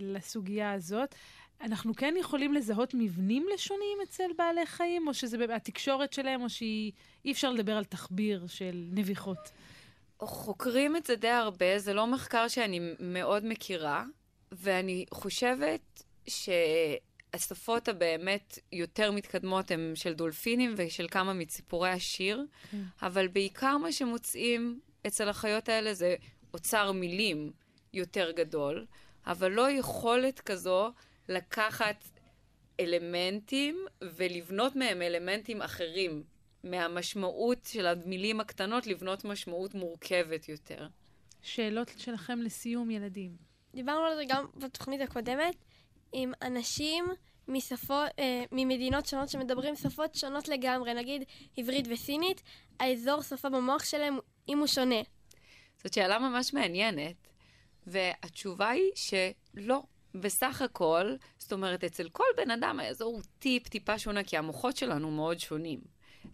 S2: לסוגיה הזאת. אנחנו כן יכולים לזהות מבנים לשוניים אצל בעלי חיים, או שזה התקשורת שלהם, או שאי אפשר לדבר על תחביר של נביחות?
S7: חוקרים את זה די הרבה, זה לא מחקר שאני מאוד מכירה, ואני חושבת שהשפות הבאמת יותר מתקדמות הן של דולפינים ושל כמה מציפורי השיר, כן. אבל בעיקר מה שמוצאים אצל החיות האלה זה אוצר מילים יותר גדול, אבל לא יכולת כזו לקחת אלמנטים ולבנות מהם אלמנטים אחרים. מהמשמעות של המילים הקטנות לבנות משמעות מורכבת יותר.
S2: שאלות שלכם לסיום, ילדים.
S3: דיברנו על זה גם בתוכנית הקודמת, עם אנשים משפות, אה, ממדינות שונות שמדברים שפות שונות לגמרי, נגיד עברית וסינית, האזור שפה במוח שלהם, אם הוא שונה.
S7: זאת שאלה ממש מעניינת, והתשובה היא שלא. בסך הכל, זאת אומרת, אצל כל בן אדם האזור הוא טיפ-טיפה שונה, כי המוחות שלנו מאוד שונים.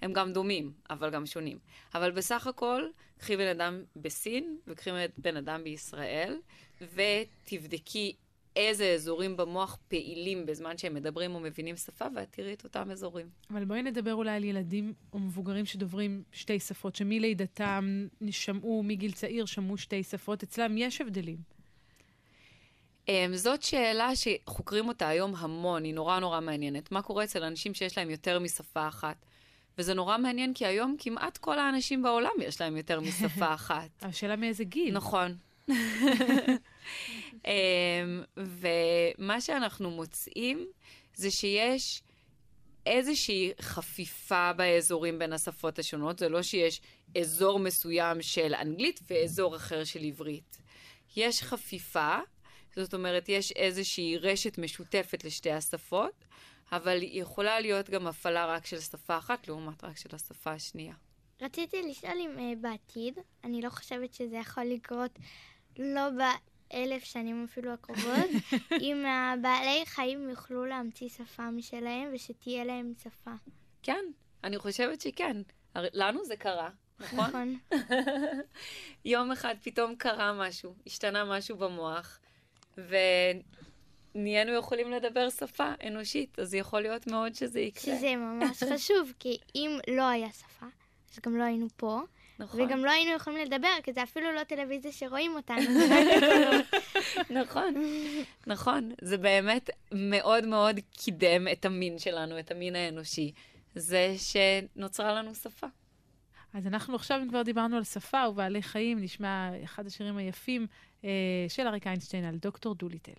S7: הם גם דומים, אבל גם שונים. אבל בסך הכל, קחי בן אדם בסין, וקחי בן אדם בישראל, ותבדקי איזה אזורים במוח פעילים בזמן שהם מדברים או מבינים שפה, ואת תראי את אותם אזורים.
S2: אבל בואי נדבר אולי על ילדים או מבוגרים שדוברים שתי שפות, שמלידתם שמעו, מגיל צעיר שמעו שתי שפות, אצלם יש הבדלים.
S7: Um, זאת שאלה שחוקרים אותה היום המון, היא נורא נורא מעניינת. מה קורה אצל אנשים שיש להם יותר משפה אחת? וזה נורא מעניין, כי היום כמעט כל האנשים בעולם יש להם יותר משפה [LAUGHS] אחת.
S2: השאלה מאיזה גיל.
S7: נכון. [LAUGHS] אמ, ומה שאנחנו מוצאים זה שיש איזושהי חפיפה באזורים בין השפות השונות, זה לא שיש אזור מסוים של אנגלית ואזור אחר של עברית. יש חפיפה, זאת אומרת, יש איזושהי רשת משותפת לשתי השפות, אבל יכולה להיות גם הפעלה רק של שפה אחת לעומת רק של השפה השנייה.
S6: רציתי לשאול אם uh, בעתיד, אני לא חושבת שזה יכול לקרות לא באלף שנים אפילו הקרובות, [LAUGHS] אם הבעלי חיים יוכלו להמציא שפה משלהם ושתהיה להם שפה.
S7: כן, אני חושבת שכן. לנו זה קרה, נכון?
S6: נכון. [LAUGHS]
S7: יום אחד פתאום קרה משהו, השתנה משהו במוח, ונהיינו יכולים לדבר שפה אנושית, אז יכול להיות מאוד שזה יקרה.
S6: שזה ממש [LAUGHS] חשוב, כי אם לא היה שפה, אז גם לא היינו פה. נכון. וגם לא היינו יכולים לדבר, כי זה אפילו לא טלוויזיה שרואים אותנו. [LAUGHS]
S7: נכון, [LAUGHS] נכון. זה באמת מאוד מאוד קידם את המין שלנו, את המין האנושי. זה שנוצרה לנו שפה.
S2: אז אנחנו עכשיו, אם כבר דיברנו על שפה ובעלי חיים, נשמע אחד השירים היפים אה, של אריק איינשטיין על דוקטור דוליטל.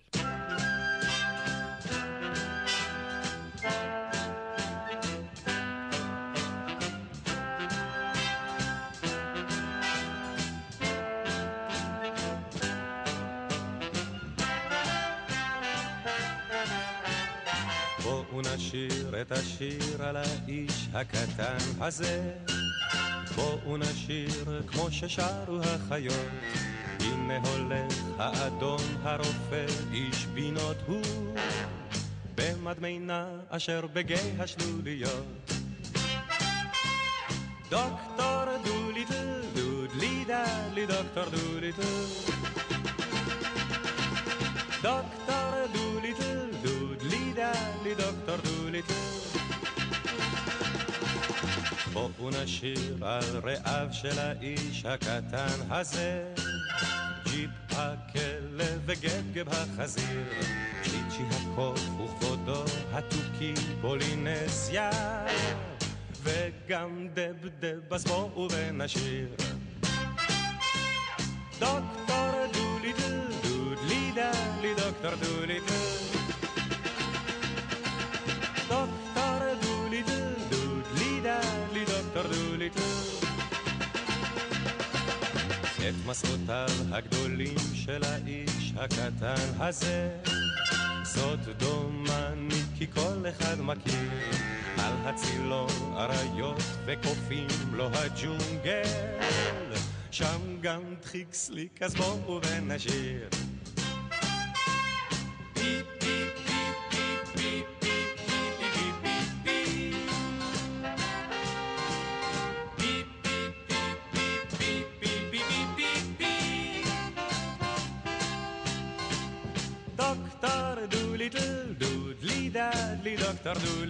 S11: את השיר על האיש הקטן הזה. בואו נשיר כמו ששרו החיות. הנה הולך האדון הרופא, איש בינות הוא, במדמנה אשר בגיא השלוליות. דוקטור דוליטל, דודלי דלי דוקטור דוליטל. דוקטור דוליטל, דודלי דלי דוקטור דוליטל. בואו נשיר על רעיו של האיש הקטן הזה. ג'יפ הכלב וגבגב החזיר, צ'יצ'י הקוף וכבודו התוכי פולינזיה, וגם דבדב אז בואו ונשיר. דוקטור דוליטל, דודלי דלי דוקטור דוליטל. דוקטור דוליטל. את מסעותיו הגדולים של האיש הקטן הזה. זאת דומני כי כל אחד מכיר על הצילו אריות וקופים לו הג'ונגל שם גם דחיק סליק אז בואו ונשיר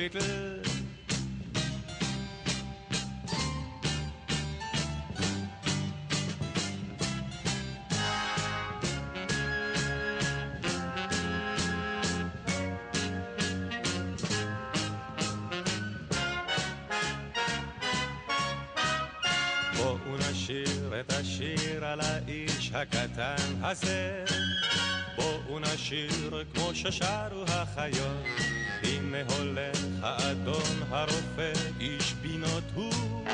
S11: דוקטור דוליטל. בואו נשיר את השיר על האיש הקטן הזה. בואו נשיר כמו ששרו החיות. הנה הולך האדון הרופא, איש בינות הוא,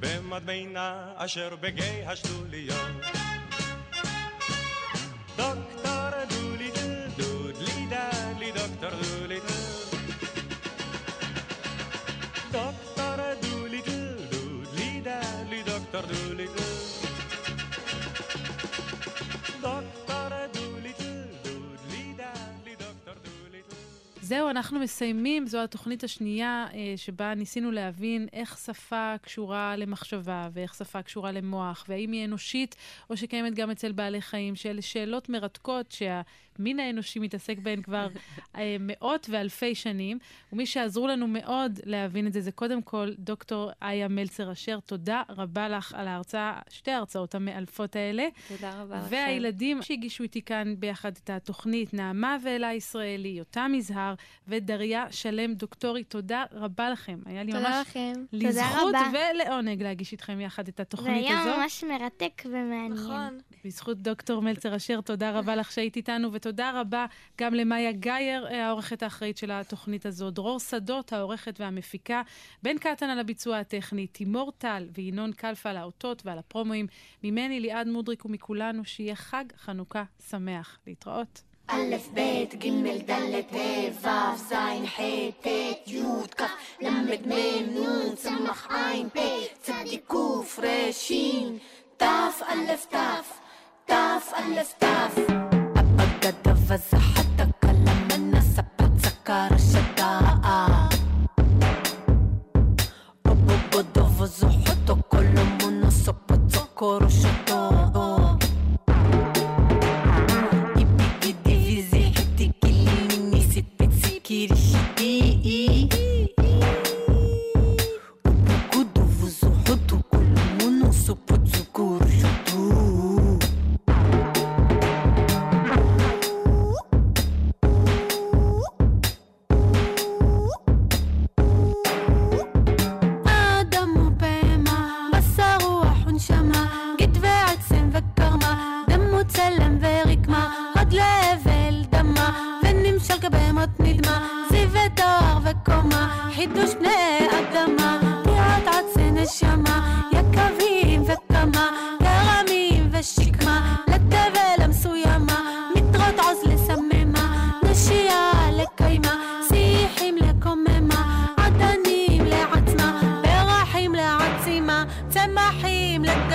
S11: במדמנה אשר בגיא השלוליות.
S2: זהו, אנחנו מסיימים. זו התוכנית השנייה אה, שבה ניסינו להבין איך שפה קשורה למחשבה, ואיך שפה קשורה למוח, והאם היא אנושית או שקיימת גם אצל בעלי חיים, שאלה שאלות מרתקות שהמין האנושי מתעסק בהן כבר אה, מאות ואלפי שנים. ומי שעזרו לנו מאוד להבין את זה, זה קודם כל דוקטור איה מלצר אשר. תודה רבה לך על ההרצאה, שתי ההרצאות המאלפות האלה.
S7: תודה רבה לכם.
S2: והילדים שהגישו איתי כאן ביחד את התוכנית, נעמה ואלה ישראלי, יותם יזהר ודריה שלם דוקטורית, תודה רבה לכם. היה לי
S4: תודה
S2: ממש
S4: לכם.
S2: לזכות. ולעונג להגיש איתכם יחד את
S6: זה
S2: התוכנית
S6: היה
S2: הזו.
S6: ממש מרתק ומעניין.
S3: נכון.
S2: בזכות דוקטור מלצר אשר, תודה רבה לך שהיית איתנו, ותודה רבה גם למאיה גייר, אה, העורכת האחראית של התוכנית הזו, דרור שדות, העורכת והמפיקה, בן קטן על הביצוע הטכני, תימור טל וינון קלפה על האותות ועל הפרומואים, ממני ליעד מודריק ומכולנו, שיהיה חג חנוכה שמח. להתראות.
S12: א', ב', ג', ד', ה', ו', ז', ח', ט', י', כ', ל', מ', נ', צמח, ע', פ', צדיק, ק', ר', ש', ת', א', ת', ת', א', ת'. of us are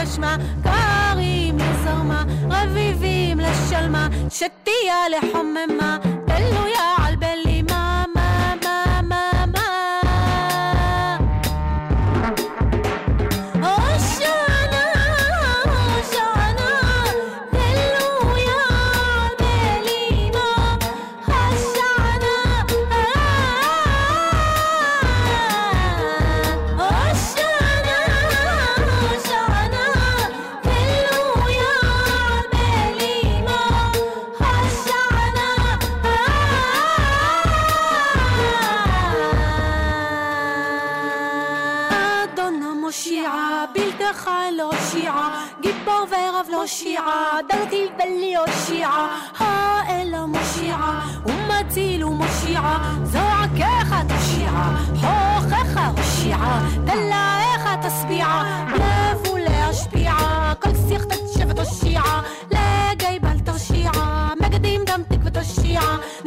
S12: לגשמה קרים לזרמה רביבים לשלמה שתייה לחוממה תלויה ורב לא שיעה, דרתי בלי הושיעה, האל המושיעה, ומציל ומושיעה, זועקך תושיעה, הוכך הושיעה, דלאך תשביעה, לב ולהשפיעה, כל שיח תשב תושיעה, לגיא בל תרשיעה. נסים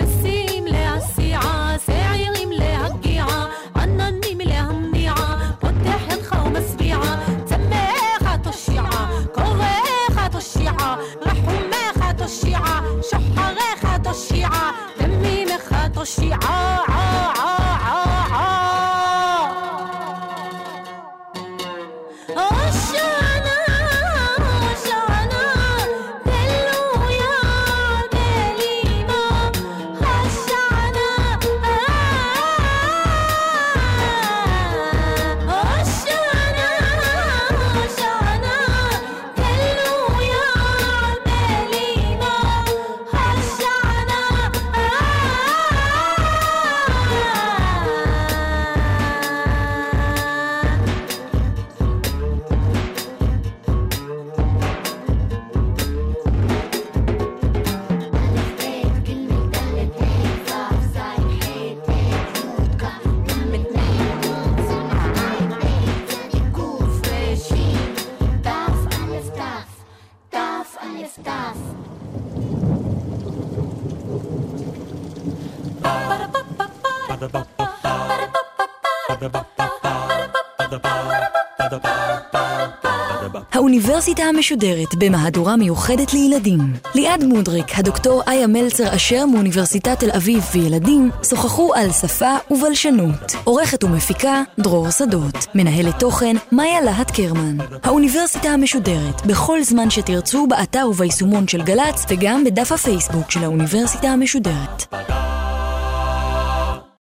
S1: האוניברסיטה המשודרת במהדורה מיוחדת לילדים. ליעד מודריק, הדוקטור איה מלצר אשר מאוניברסיטת תל אביב וילדים שוחחו על שפה ובלשנות. עורכת ומפיקה דרור שדות. מנהלת תוכן מאיה להט קרמן. האוניברסיטה המשודרת בכל זמן שתרצו באתר וביישומון של גל"צ וגם בדף הפייסבוק של האוניברסיטה המשודרת.